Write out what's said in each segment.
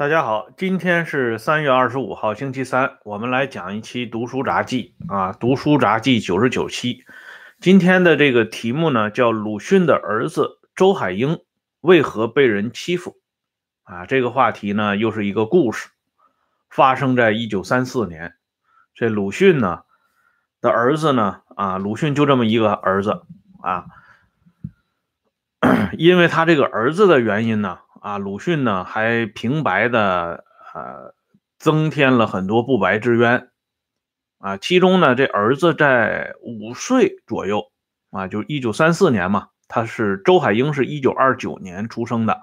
大家好，今天是三月二十五号，星期三，我们来讲一期《读书杂记》啊，《读书杂记》九十九期。今天的这个题目呢，叫鲁迅的儿子周海婴为何被人欺负啊？这个话题呢，又是一个故事，发生在一九三四年。这鲁迅呢的儿子呢，啊，鲁迅就这么一个儿子啊，因为他这个儿子的原因呢。啊，鲁迅呢还平白的呃增添了很多不白之冤啊，其中呢这儿子在五岁左右啊，就一九三四年嘛，他是周海婴是一九二九年出生的，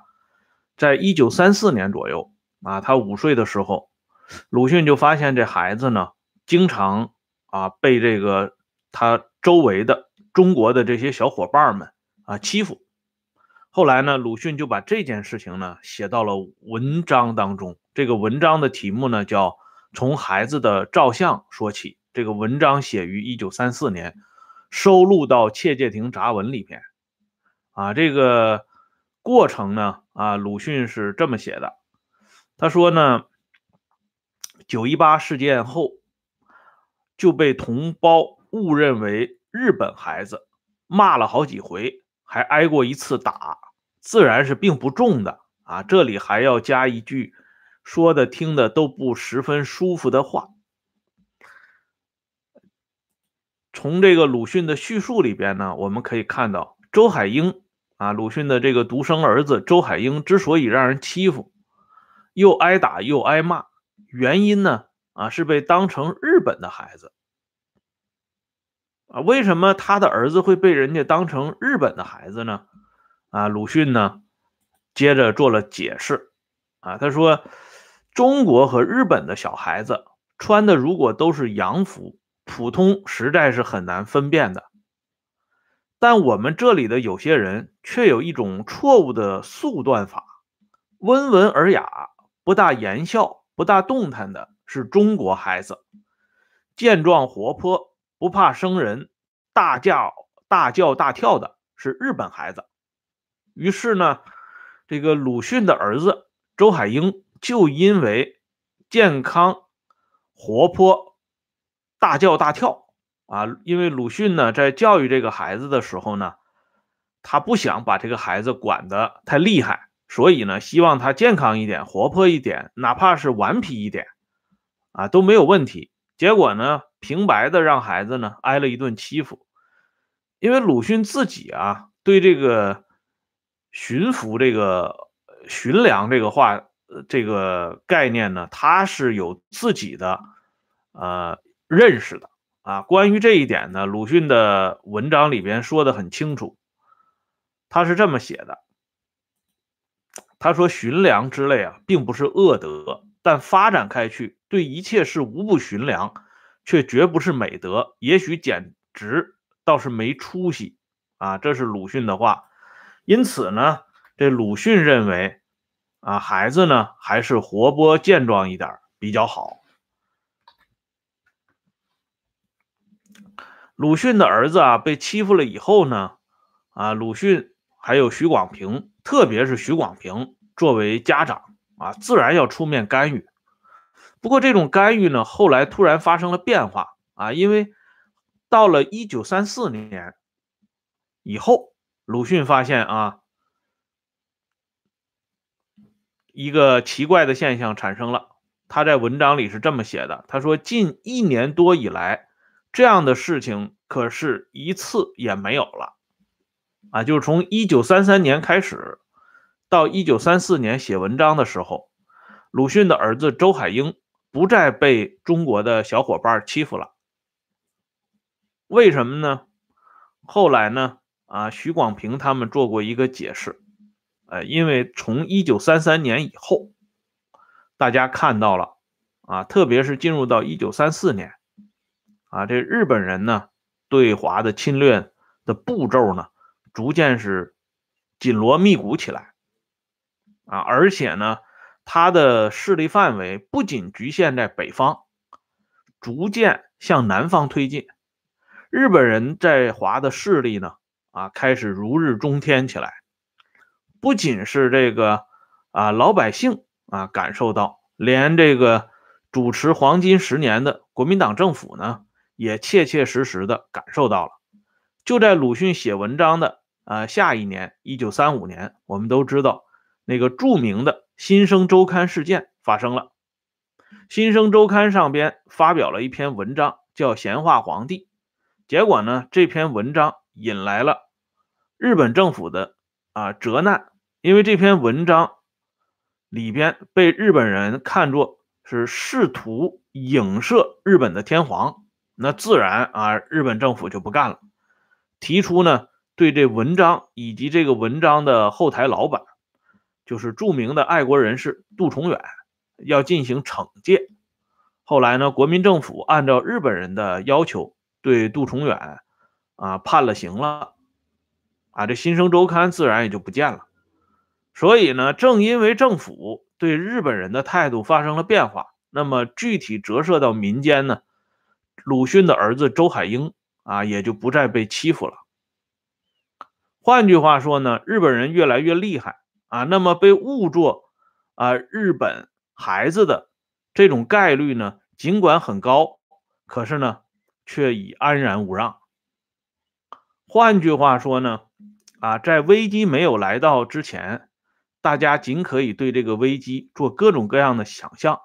在一九三四年左右啊，他五岁的时候，鲁迅就发现这孩子呢经常啊被这个他周围的中国的这些小伙伴们啊欺负。后来呢，鲁迅就把这件事情呢写到了文章当中。这个文章的题目呢叫《从孩子的照相说起》。这个文章写于一九三四年，收录到《切介亭杂文》里边。啊，这个过程呢，啊，鲁迅是这么写的。他说呢，九一八事件后就被同胞误认为日本孩子，骂了好几回，还挨过一次打。自然是并不重的啊！这里还要加一句，说的听的都不十分舒服的话。从这个鲁迅的叙述里边呢，我们可以看到，周海婴啊，鲁迅的这个独生儿子周海婴之所以让人欺负，又挨打又挨骂，原因呢啊是被当成日本的孩子啊。为什么他的儿子会被人家当成日本的孩子呢？啊，鲁迅呢，接着做了解释。啊，他说，中国和日本的小孩子穿的如果都是洋服，普通实在是很难分辨的。但我们这里的有些人却有一种错误的速断法，温文尔雅、不大言笑、不大动弹的是中国孩子，健壮活泼、不怕生人、大叫大叫大跳的是日本孩子。于是呢，这个鲁迅的儿子周海婴就因为健康、活泼、大叫大跳啊，因为鲁迅呢在教育这个孩子的时候呢，他不想把这个孩子管得太厉害，所以呢，希望他健康一点、活泼一点，哪怕是顽皮一点啊都没有问题。结果呢，平白的让孩子呢挨了一顿欺负，因为鲁迅自己啊对这个。巡抚这个巡粮这个话，这个概念呢，他是有自己的呃认识的啊。关于这一点呢，鲁迅的文章里边说的很清楚，他是这么写的：他说巡粮之类啊，并不是恶德，但发展开去，对一切事无不巡粮，却绝不是美德。也许简直倒是没出息啊。这是鲁迅的话。因此呢，这鲁迅认为，啊，孩子呢还是活泼健壮一点比较好。鲁迅的儿子啊被欺负了以后呢，啊，鲁迅还有许广平，特别是许广平作为家长啊，自然要出面干预。不过这种干预呢，后来突然发生了变化啊，因为到了一九三四年以后。鲁迅发现啊，一个奇怪的现象产生了。他在文章里是这么写的：“他说，近一年多以来，这样的事情可是一次也没有了。啊，就是从一九三三年开始，到一九三四年写文章的时候，鲁迅的儿子周海婴不再被中国的小伙伴欺负了。为什么呢？后来呢？”啊，徐广平他们做过一个解释，呃，因为从一九三三年以后，大家看到了啊，特别是进入到一九三四年，啊，这日本人呢对华的侵略的步骤呢，逐渐是紧锣密鼓起来，啊，而且呢，他的势力范围不仅局限在北方，逐渐向南方推进，日本人在华的势力呢。啊，开始如日中天起来。不仅是这个啊，老百姓啊感受到，连这个主持黄金十年的国民党政府呢，也切切实实的感受到了。就在鲁迅写文章的啊下一年，一九三五年，我们都知道那个著名的《新生周刊》事件发生了。《新生周刊》上边发表了一篇文章，叫《闲话皇帝》。结果呢，这篇文章引来了日本政府的啊责难，因为这篇文章里边被日本人看作是试图影射日本的天皇，那自然啊，日本政府就不干了，提出呢对这文章以及这个文章的后台老板，就是著名的爱国人士杜重远，要进行惩戒。后来呢，国民政府按照日本人的要求。对杜重远啊判了刑了啊，这新生周刊自然也就不见了。所以呢，正因为政府对日本人的态度发生了变化，那么具体折射到民间呢，鲁迅的儿子周海婴啊也就不再被欺负了。换句话说呢，日本人越来越厉害啊，那么被误作啊日本孩子的这种概率呢，尽管很高，可是呢。却已安然无恙。换句话说呢，啊，在危机没有来到之前，大家仅可以对这个危机做各种各样的想象。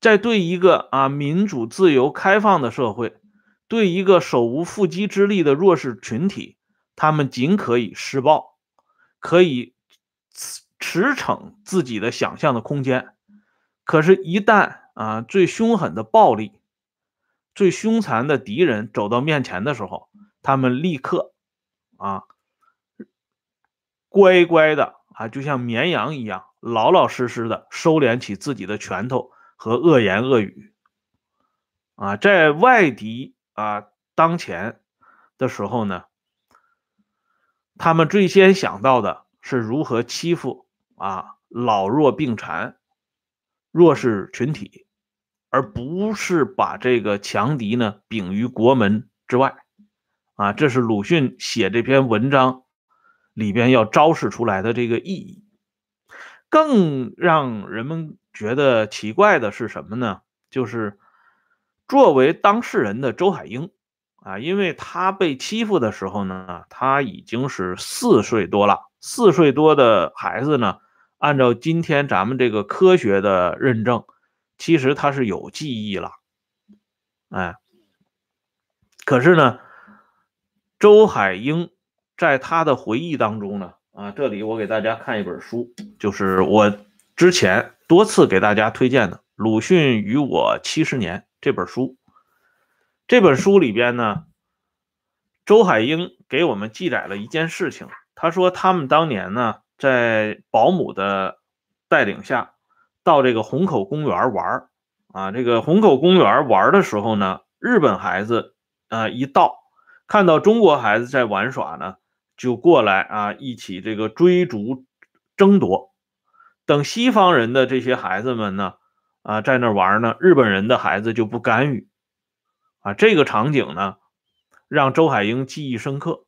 在对一个啊民主、自由、开放的社会，对一个手无缚鸡之力的弱势群体，他们仅可以施暴，可以驰骋自己的想象的空间。可是，一旦啊最凶狠的暴力，最凶残的敌人走到面前的时候，他们立刻啊，乖乖的啊，就像绵羊一样，老老实实的收敛起自己的拳头和恶言恶语啊，在外敌啊当前的时候呢，他们最先想到的是如何欺负啊老弱病残、弱势群体。而不是把这个强敌呢摒于国门之外，啊，这是鲁迅写这篇文章里边要昭示出来的这个意义。更让人们觉得奇怪的是什么呢？就是作为当事人的周海婴啊，因为他被欺负的时候呢，他已经是四岁多了。四岁多的孩子呢，按照今天咱们这个科学的认证。其实他是有记忆了，哎，可是呢，周海婴在他的回忆当中呢，啊，这里我给大家看一本书，就是我之前多次给大家推荐的《鲁迅与我七十年》这本书。这本书里边呢，周海婴给我们记载了一件事情。他说他们当年呢，在保姆的带领下。到这个虹口公园玩啊，这个虹口公园玩的时候呢，日本孩子啊一到，看到中国孩子在玩耍呢，就过来啊一起这个追逐争夺。等西方人的这些孩子们呢啊在那玩呢，日本人的孩子就不干预啊。这个场景呢，让周海婴记忆深刻。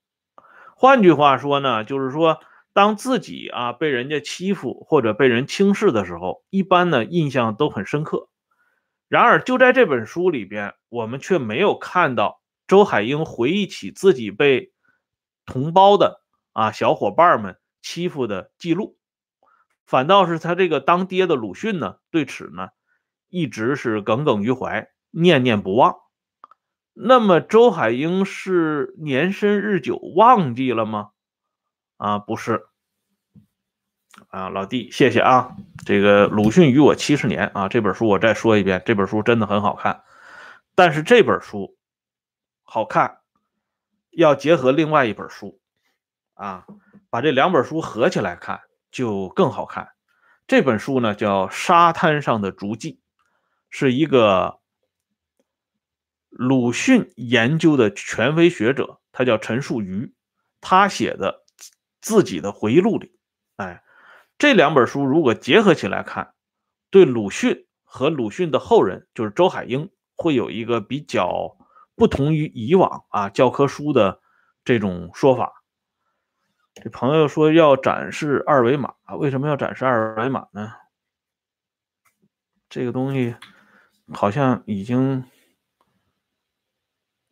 换句话说呢，就是说。当自己啊被人家欺负或者被人轻视的时候，一般呢印象都很深刻。然而就在这本书里边，我们却没有看到周海婴回忆起自己被同胞的啊小伙伴们欺负的记录，反倒是他这个当爹的鲁迅呢，对此呢一直是耿耿于怀，念念不忘。那么周海婴是年深日久忘记了吗？啊，不是，啊，老弟，谢谢啊。这个《鲁迅与我七十年》啊，这本书我再说一遍，这本书真的很好看。但是这本书好看，要结合另外一本书啊，把这两本书合起来看就更好看。这本书呢叫《沙滩上的足迹》，是一个鲁迅研究的权威学者，他叫陈树瑜，他写的。自己的回忆录里，哎，这两本书如果结合起来看，对鲁迅和鲁迅的后人，就是周海婴，会有一个比较不同于以往啊教科书的这种说法。这朋友说要展示二维码，为什么要展示二维码呢？这个东西好像已经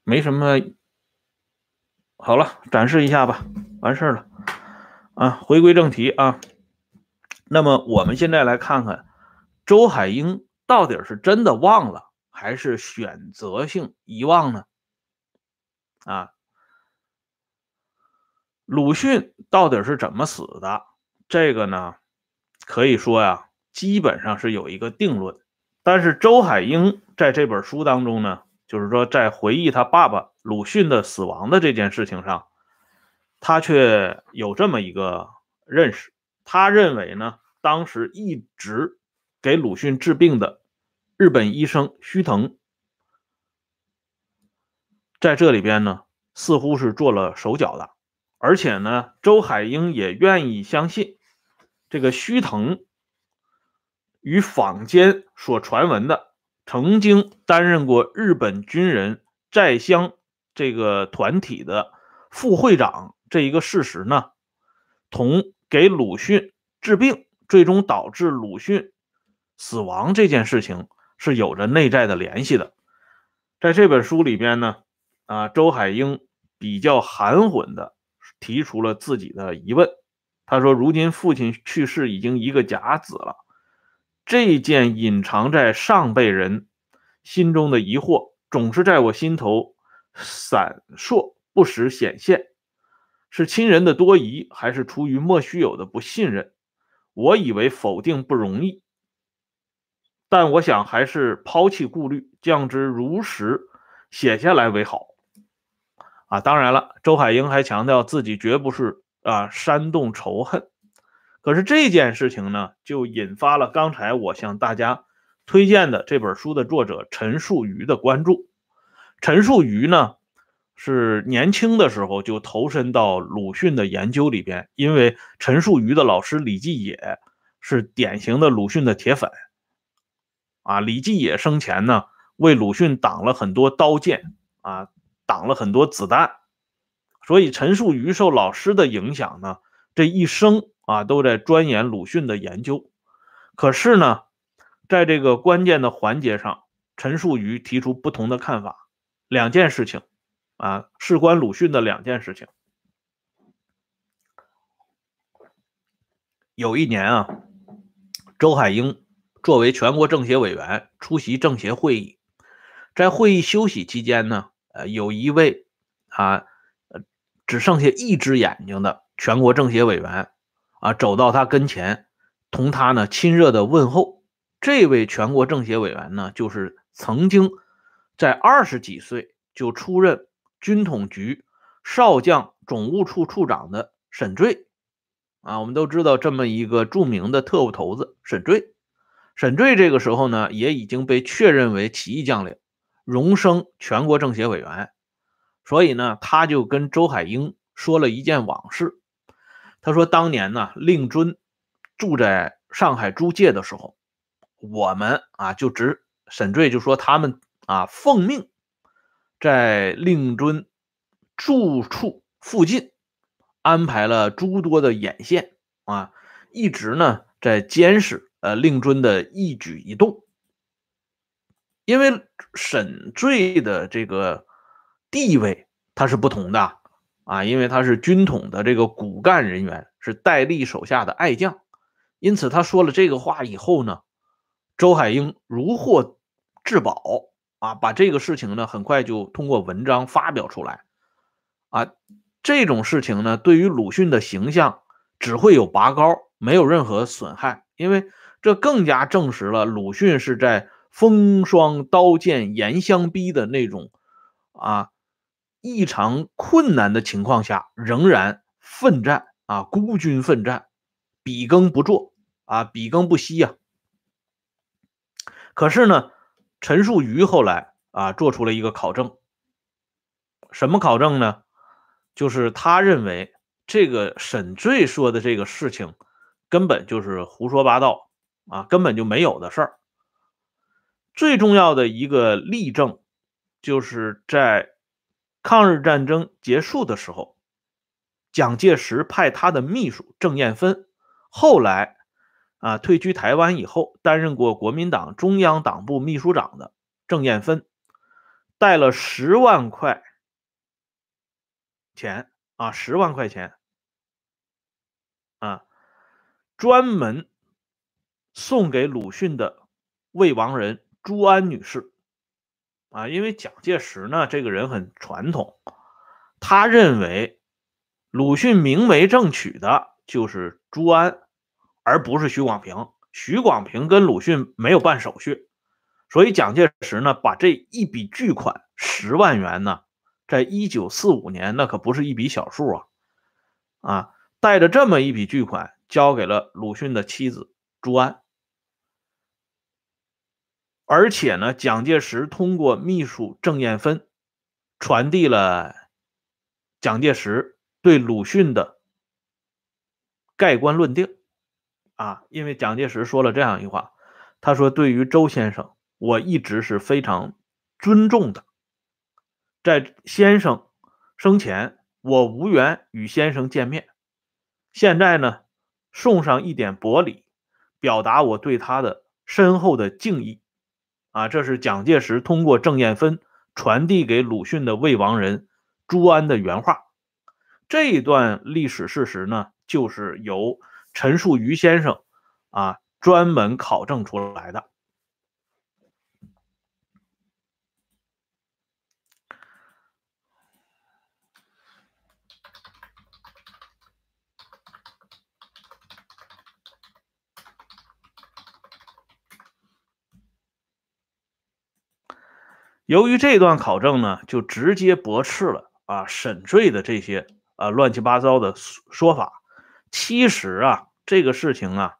没什么。好了，展示一下吧，完事儿了。啊，回归正题啊。那么我们现在来看看周海英到底是真的忘了，还是选择性遗忘呢？啊。鲁迅到底是怎么死的？这个呢，可以说呀，基本上是有一个定论。但是周海婴在这本书当中呢，就是说在回忆他爸爸鲁迅的死亡的这件事情上，他却有这么一个认识。他认为呢，当时一直给鲁迅治病的日本医生须藤，在这里边呢，似乎是做了手脚的。而且呢，周海婴也愿意相信，这个须藤与坊间所传闻的曾经担任过日本军人在乡这个团体的副会长这一个事实呢，同给鲁迅治病，最终导致鲁迅死亡这件事情是有着内在的联系的。在这本书里边呢，啊，周海婴比较含混的。提出了自己的疑问，他说：“如今父亲去世已经一个甲子了，这件隐藏在上辈人心中的疑惑，总是在我心头闪烁，不时显现。是亲人的多疑，还是出于莫须有的不信任？我以为否定不容易，但我想还是抛弃顾虑，将之如实写下来为好。”啊，当然了，周海婴还强调自己绝不是啊煽动仇恨。可是这件事情呢，就引发了刚才我向大家推荐的这本书的作者陈树瑜的关注。陈树瑜呢，是年轻的时候就投身到鲁迅的研究里边，因为陈树瑜的老师李继野是典型的鲁迅的铁粉。啊，李继野生前呢，为鲁迅挡了很多刀剑啊。挡了很多子弹，所以陈树渝受老师的影响呢，这一生啊都在钻研鲁迅的研究。可是呢，在这个关键的环节上，陈树渝提出不同的看法。两件事情啊，事关鲁迅的两件事情。有一年啊，周海婴作为全国政协委员出席政协会议，在会议休息期间呢。呃，有一位啊，只剩下一只眼睛的全国政协委员啊，走到他跟前，同他呢亲热的问候。这位全国政协委员呢，就是曾经在二十几岁就出任军统局少将总务处处长的沈坠啊。我们都知道这么一个著名的特务头子沈坠。沈醉这个时候呢，也已经被确认为起义将领。荣升全国政协委员，所以呢，他就跟周海婴说了一件往事。他说，当年呢，令尊住在上海租界的时候，我们啊就直沈醉就说他们啊奉命在令尊住处附近安排了诸多的眼线啊，一直呢在监视呃令尊的一举一动。因为沈醉的这个地位他是不同的啊，因为他是军统的这个骨干人员，是戴笠手下的爱将，因此他说了这个话以后呢，周海婴如获至宝啊，把这个事情呢很快就通过文章发表出来啊，这种事情呢对于鲁迅的形象只会有拔高，没有任何损害，因为这更加证实了鲁迅是在。风霜刀剑严相逼的那种啊，异常困难的情况下，仍然奋战啊，孤军奋战，笔耕不辍啊，笔耕不息呀。可是呢，陈树瑜后来啊，做出了一个考证，什么考证呢？就是他认为这个沈醉说的这个事情，根本就是胡说八道啊，根本就没有的事儿。最重要的一个例证，就是在抗日战争结束的时候，蒋介石派他的秘书郑彦芬，后来啊退居台湾以后，担任过国民党中央党部秘书长的郑彦芬，带了十万块钱啊，十万块钱啊，专门送给鲁迅的未亡人朱安女士啊，因为蒋介石呢这个人很传统，他认为。鲁迅明媒正娶的就是朱安，而不是许广平。许广平跟鲁迅没有办手续，所以蒋介石呢，把这一笔巨款十万元呢，在一九四五年那可不是一笔小数啊！啊，带着这么一笔巨款交给了鲁迅的妻子朱安，而且呢，蒋介石通过秘书郑彦芬传递了蒋介石。对鲁迅的盖棺论定啊，因为蒋介石说了这样一句话，他说：“对于周先生，我一直是非常尊重的，在先生生前，我无缘与先生见面，现在呢，送上一点薄礼，表达我对他的深厚的敬意。”啊，这是蒋介石通过郑彦芬传递给鲁迅的未亡人朱安的原话。这一段历史事实呢，就是由陈树愚先生啊专门考证出来的。由于这段考证呢，就直接驳斥了啊沈醉的这些。啊，乱七八糟的说法。其实啊，这个事情啊，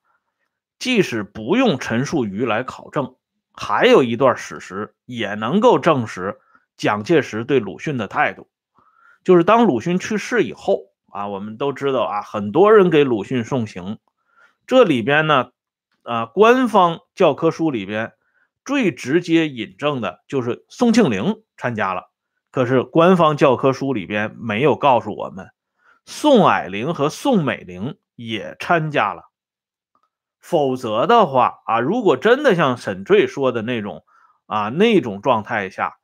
即使不用陈述瑜来考证，还有一段史实也能够证实蒋介石对鲁迅的态度。就是当鲁迅去世以后啊，我们都知道啊，很多人给鲁迅送行。这里边呢，啊，官方教科书里边最直接引证的就是宋庆龄参加了。可是官方教科书里边没有告诉我们，宋霭龄和宋美龄也参加了。否则的话啊，如果真的像沈醉说的那种啊那种状态下，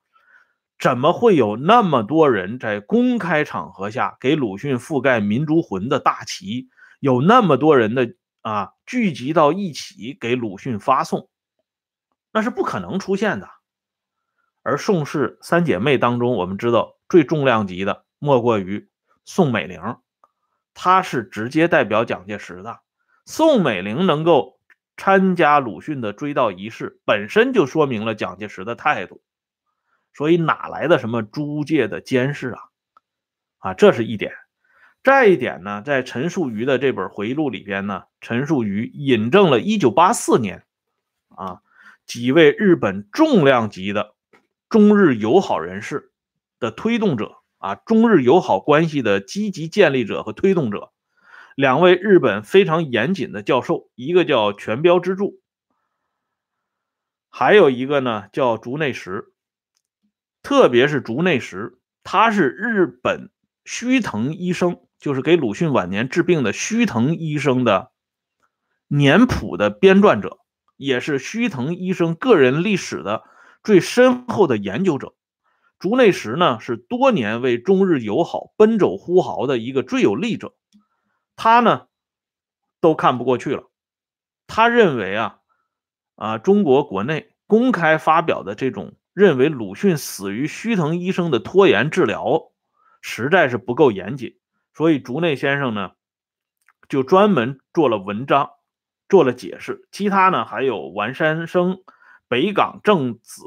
怎么会有那么多人在公开场合下给鲁迅覆盖民族魂的大旗？有那么多人的啊聚集到一起给鲁迅发送，那是不可能出现的。而宋氏三姐妹当中，我们知道最重量级的莫过于宋美龄，她是直接代表蒋介石的。宋美龄能够参加鲁迅的追悼仪式，本身就说明了蒋介石的态度。所以哪来的什么租界的监视啊？啊，这是一点。再一点呢，在陈树愚的这本回忆录里边呢，陈树愚引证了1984年啊几位日本重量级的。中日友好人士的推动者啊，中日友好关系的积极建立者和推动者，两位日本非常严谨的教授，一个叫全标之助，还有一个呢叫竹内实。特别是竹内实，他是日本须藤医生，就是给鲁迅晚年治病的须藤医生的年谱的编撰者，也是须藤医生个人历史的。最深厚的研究者，竹内实呢是多年为中日友好奔走呼号的一个最有力者，他呢都看不过去了，他认为啊啊中国国内公开发表的这种认为鲁迅死于须藤医生的拖延治疗，实在是不够严谨，所以竹内先生呢就专门做了文章，做了解释，其他呢还有丸山生。北港正子、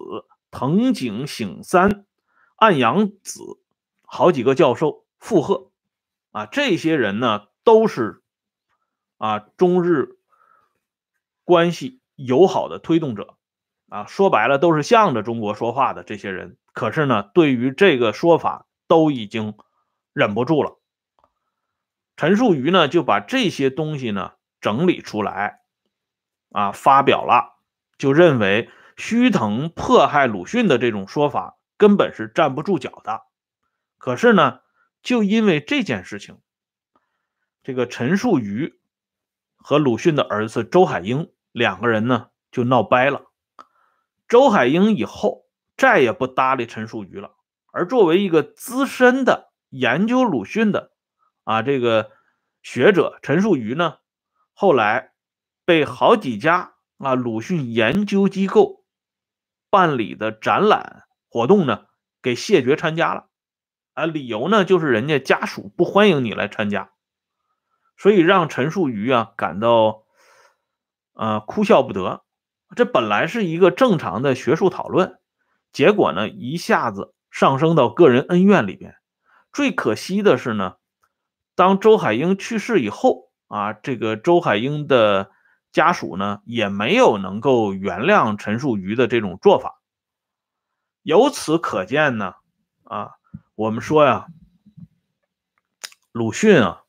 藤井醒三、岸阳子，好几个教授附和，啊，这些人呢都是啊中日关系友好的推动者，啊，说白了都是向着中国说话的这些人。可是呢，对于这个说法都已经忍不住了。陈树渝呢就把这些东西呢整理出来，啊，发表了。就认为须藤迫害鲁迅的这种说法根本是站不住脚的。可是呢，就因为这件事情，这个陈树渝和鲁迅的儿子周海婴两个人呢就闹掰了。周海婴以后再也不搭理陈树渝了，而作为一个资深的研究鲁迅的啊这个学者，陈树渝呢后来被好几家啊鲁迅研究机构办理的展览活动呢给谢绝参加了，啊理由呢就是人家家属不欢迎你来参加。所以让陈树渝啊感到，呃哭笑不得。这本来是一个正常的学术讨论，结果呢一下子上升到个人恩怨里边。最可惜的是呢，当周海婴去世以后啊，这个周海婴的家属呢也没有能够原谅陈树瑜的这种做法。由此可见呢，啊，我们说呀，鲁迅啊。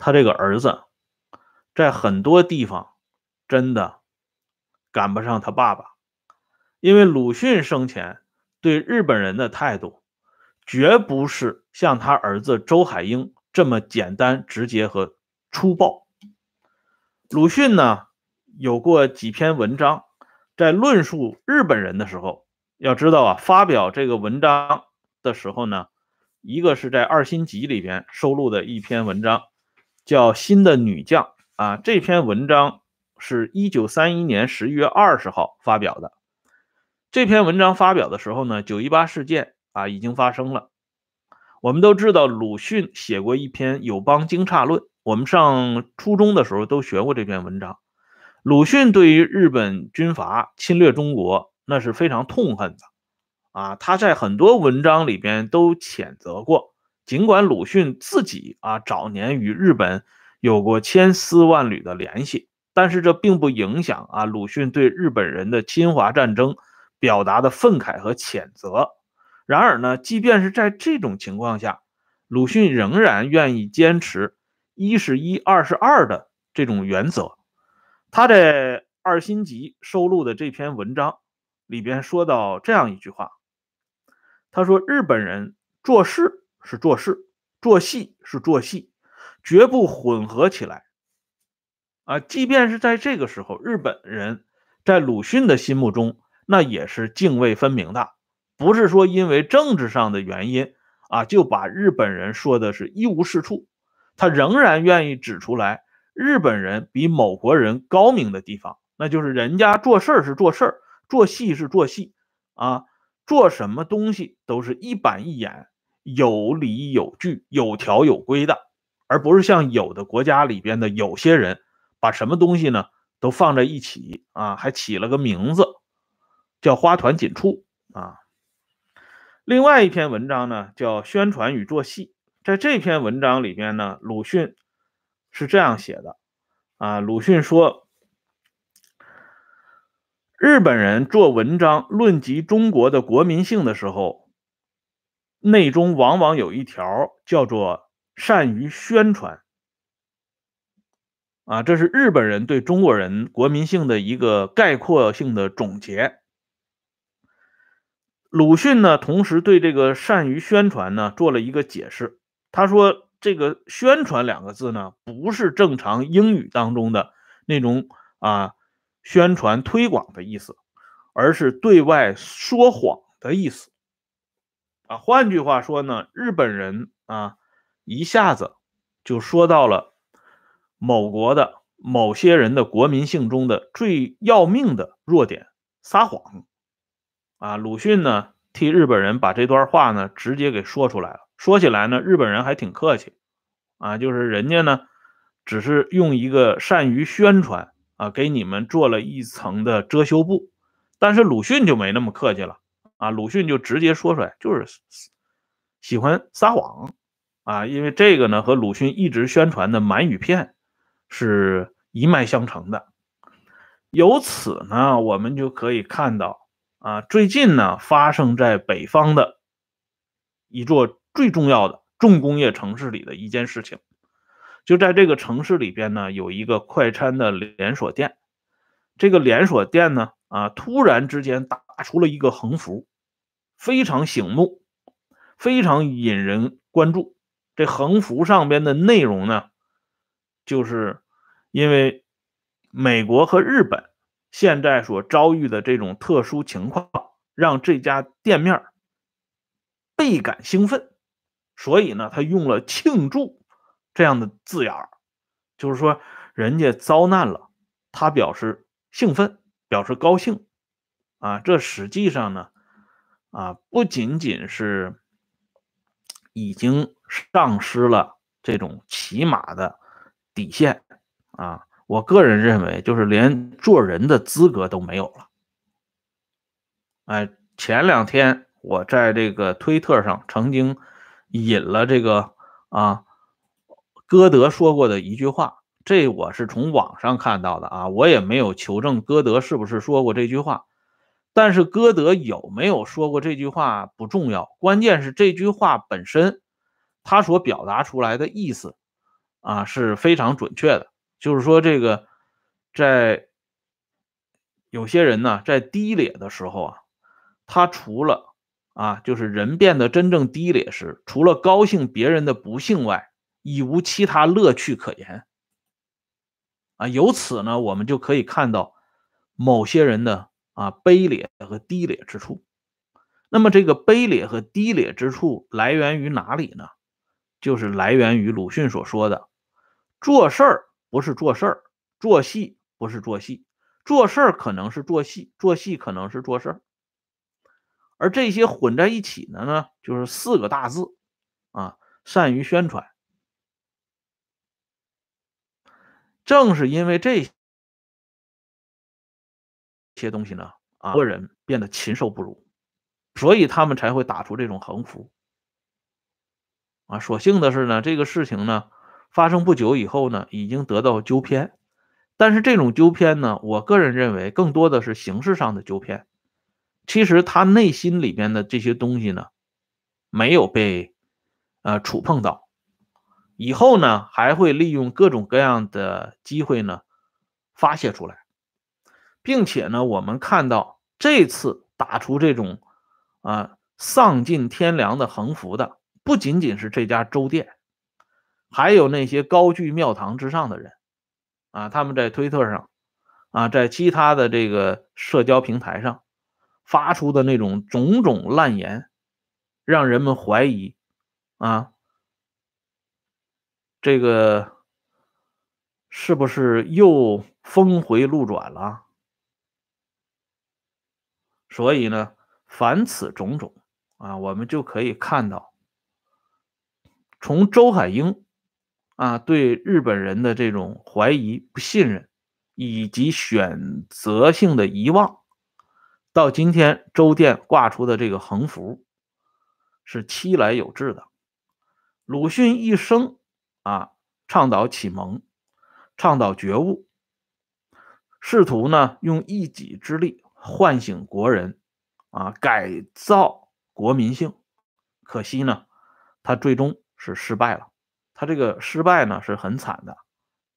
他这个儿子，在很多地方真的赶不上他爸爸，因为鲁迅生前对日本人的态度，绝不是像他儿子周海婴这么简单、直接和粗暴。鲁迅呢，有过几篇文章，在论述日本人的时候，要知道啊，发表这个文章的时候呢，一个是在《二新集》里边收录的一篇文章。叫新的女将啊，这篇文章是一九三一年十一月二十号发表的。这篇文章发表的时候呢，九一八事件啊已经发生了。我们都知道，鲁迅写过一篇《友邦惊诧论》，我们上初中的时候都学过这篇文章。鲁迅对于日本军阀侵略中国那是非常痛恨的啊，他在很多文章里边都谴责过。尽管鲁迅自己啊早年与日本有过千丝万缕的联系，但是这并不影响啊鲁迅对日本人的侵华战争表达的愤慨和谴责。然而呢，即便是在这种情况下，鲁迅仍然愿意坚持一是一，二是二的这种原则。他在《二新集》收录的这篇文章里边说到这样一句话：“他说日本人做事。”是做事，做戏是做戏，绝不混合起来。啊，即便是在这个时候，日本人在鲁迅的心目中，那也是泾渭分明的，不是说因为政治上的原因啊，就把日本人说的是一无是处。他仍然愿意指出来，日本人比某国人高明的地方，那就是人家做事儿是做事儿做戏是做戏，啊，做什么东西都是一板一眼。有理有据、有条有规的，而不是像有的国家里边的有些人，把什么东西呢都放在一起啊，还起了个名字叫“花团锦簇”啊。另外一篇文章呢叫《宣传与做戏》，在这篇文章里边呢，鲁迅是这样写的啊，鲁迅说，日本人做文章论及中国的国民性的时候。内中往往有一条叫做“善于宣传”，啊，这是日本人对中国人国民性的一个概括性的总结。鲁迅呢，同时对这个“善于宣传”呢做了一个解释。他说：“这个‘宣传’两个字呢，不是正常英语当中的那种啊宣传推广的意思，而是对外说谎的意思。”啊，换句话说呢，日本人啊，一下子就说到了某国的某些人的国民性中的最要命的弱点——撒谎。啊，鲁迅呢替日本人把这段话呢直接给说出来了。说起来呢，日本人还挺客气，啊，就是人家呢只是用一个善于宣传啊，给你们做了一层的遮羞布，但是鲁迅就没那么客气了。啊，鲁迅就直接说出来，就是喜欢撒谎啊，因为这个呢和鲁迅一直宣传的满语片是一脉相承的。由此呢，我们就可以看到啊，最近呢发生在北方的一座最重要的重工业城市里的一件事情，就在这个城市里边呢，有一个快餐的连锁店，这个连锁店呢啊，突然之间打出了一个横幅。非常醒目，非常引人关注。这横幅上边的内容呢，就是因为美国和日本现在所遭遇的这种特殊情况，让这家店面倍感兴奋，所以呢，他用了“庆祝”这样的字眼儿，就是说人家遭难了，他表示兴奋，表示高兴啊。这实际上呢，啊，不仅仅是已经丧失了这种起码的。底线啊，我个人认为就是连做人的资格都没有了。哎，前两天我在这个推特上曾经引了这个啊，歌德说过的一句话，这我是从网上看到的啊，我也没有求证歌德是不是说过这句话。但是歌德有没有说过这句话不重要，关键是这句话本身他所表达出来的意思。啊，是非常准确的。就是说，这个在有些人呢，在低劣的时候啊，他除了啊，就是人变得真正低劣时，除了高兴别人的不幸外，已无其他乐趣可言。啊，由此呢，我们就可以看到某些人的啊卑劣和低劣之处。那么，这个卑劣和低劣之处来源于哪里呢？就是来源于鲁迅所说的。做事儿不是做事儿，做戏不是做戏，做事儿可能是做戏，做戏可能是做事儿，而这些混在一起的呢，就是四个大字啊，善于宣传。正是因为这些东西呢，啊，个人变得禽兽不如，所以他们才会打出这种横幅。啊，所幸的是呢，这个事情呢。发生不久以后呢，已经得到纠偏，但是这种纠偏呢，我个人认为更多的是形式上的纠偏。其实他内心里边的这些东西呢，没有被呃触碰到，以后呢还会利用各种各样的机会呢发泄出来，并且呢，我们看到这次打出这种啊丧尽天良的横幅的，不仅仅是这家粥店。还有那些高居庙堂之上的人，啊，他们在推特上，啊，在其他的这个社交平台上发出的那种种种烂言，让人们怀疑，啊，这个是不是又峰回路转了？所以呢，凡此种种，啊，我们就可以看到，从周海英。啊，对日本人的这种怀疑、不信任，以及选择性的遗忘，到今天周店挂出的这个横幅，是期来有致的。鲁迅一生啊，倡导启蒙，倡导觉悟，试图呢用一己之力唤醒国人，啊，改造国民性。可惜呢，他最终是失败了。他这个失败呢是很惨的，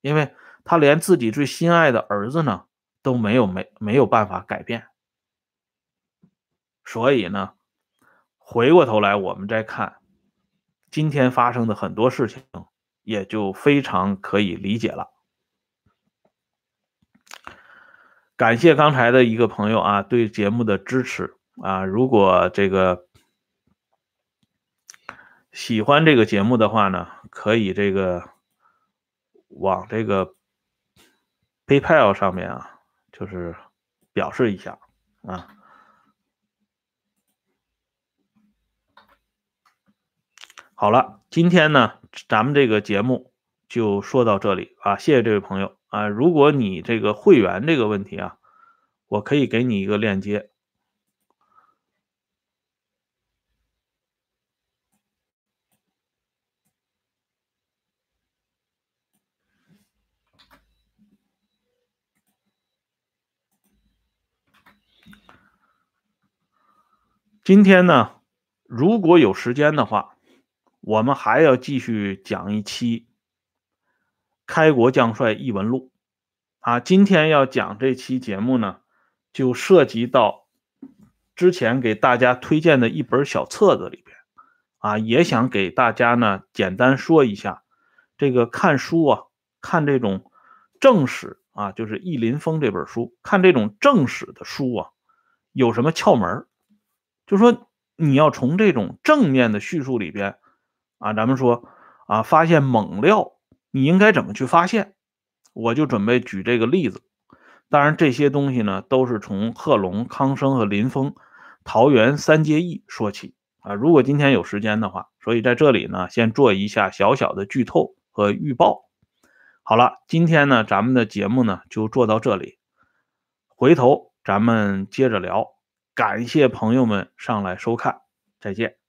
因为他连自己最心爱的儿子呢都没有没没有办法改变，所以呢，回过头来我们再看今天发生的很多事情，也就非常可以理解了。感谢刚才的一个朋友啊对节目的支持啊，如果这个。喜欢这个节目的话呢，可以这个往这个 PayPal 上面啊，就是表示一下啊。好了，今天呢，咱们这个节目就说到这里啊，谢谢这位朋友啊。如果你这个会员这个问题啊，我可以给你一个链接。今天呢，如果有时间的话，我们还要继续讲一期《开国将帅异闻录》啊。今天要讲这期节目呢，就涉及到之前给大家推荐的一本小册子里边啊，也想给大家呢简单说一下这个看书啊看这种正史啊，就是《义林风》这本书，看这种正史的书啊，有什么窍门？就说你要从这种正面的叙述里边啊，咱们说啊，发现猛料，你应该怎么去发现？我就准备举这个例子。当然，这些东西呢，都是从贺龙、康生和林峰、桃园三结义说起啊。如果今天有时间的话，所以在这里呢，先做一下小小的剧透和预报。好了，今天呢，咱们的节目呢就做到这里，回头咱们接着聊。感谢朋友们上来收看，再见。